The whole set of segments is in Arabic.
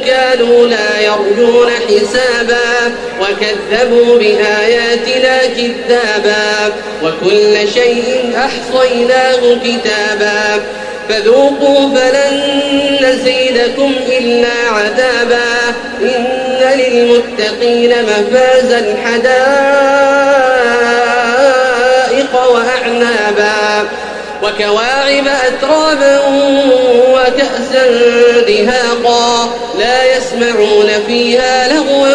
كانوا لا يرجون حسابا وكذبوا بآياتنا كذابا وكل شيء أحصيناه كتابا فذوقوا فلن نزيدكم إلا عذابا إن للمتقين مفازا حدائق وأعنابا وكواعب أترابا وكأسا دهاقا لا يسمعون فيها لغوا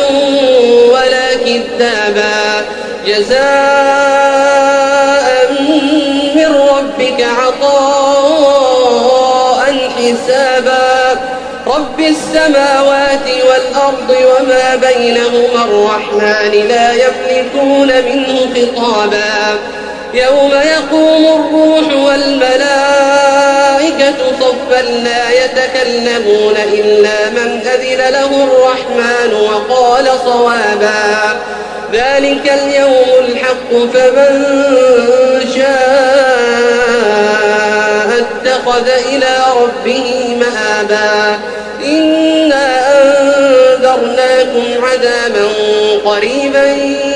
ولا كذابا. جزاء من ربك عطاء حسابا. رب السماوات والأرض وما بينهما الرحمن لا يملكون منه خطابا. يوم يقوم الروح والملائكة صفا لا يتكلمون إلا من أذن له الرحمن وقال صوابا. ذلك اليوم الحق فمن شاء اتخذ إلى ربه مآبا. إنا أنذرناكم عذابا قريبا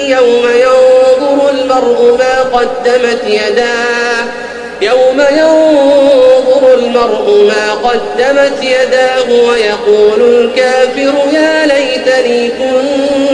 يوم ينظر المرء ما قدمت يداه. المرء ما قدمت يداه ويقول الكافر يا ليتني كنت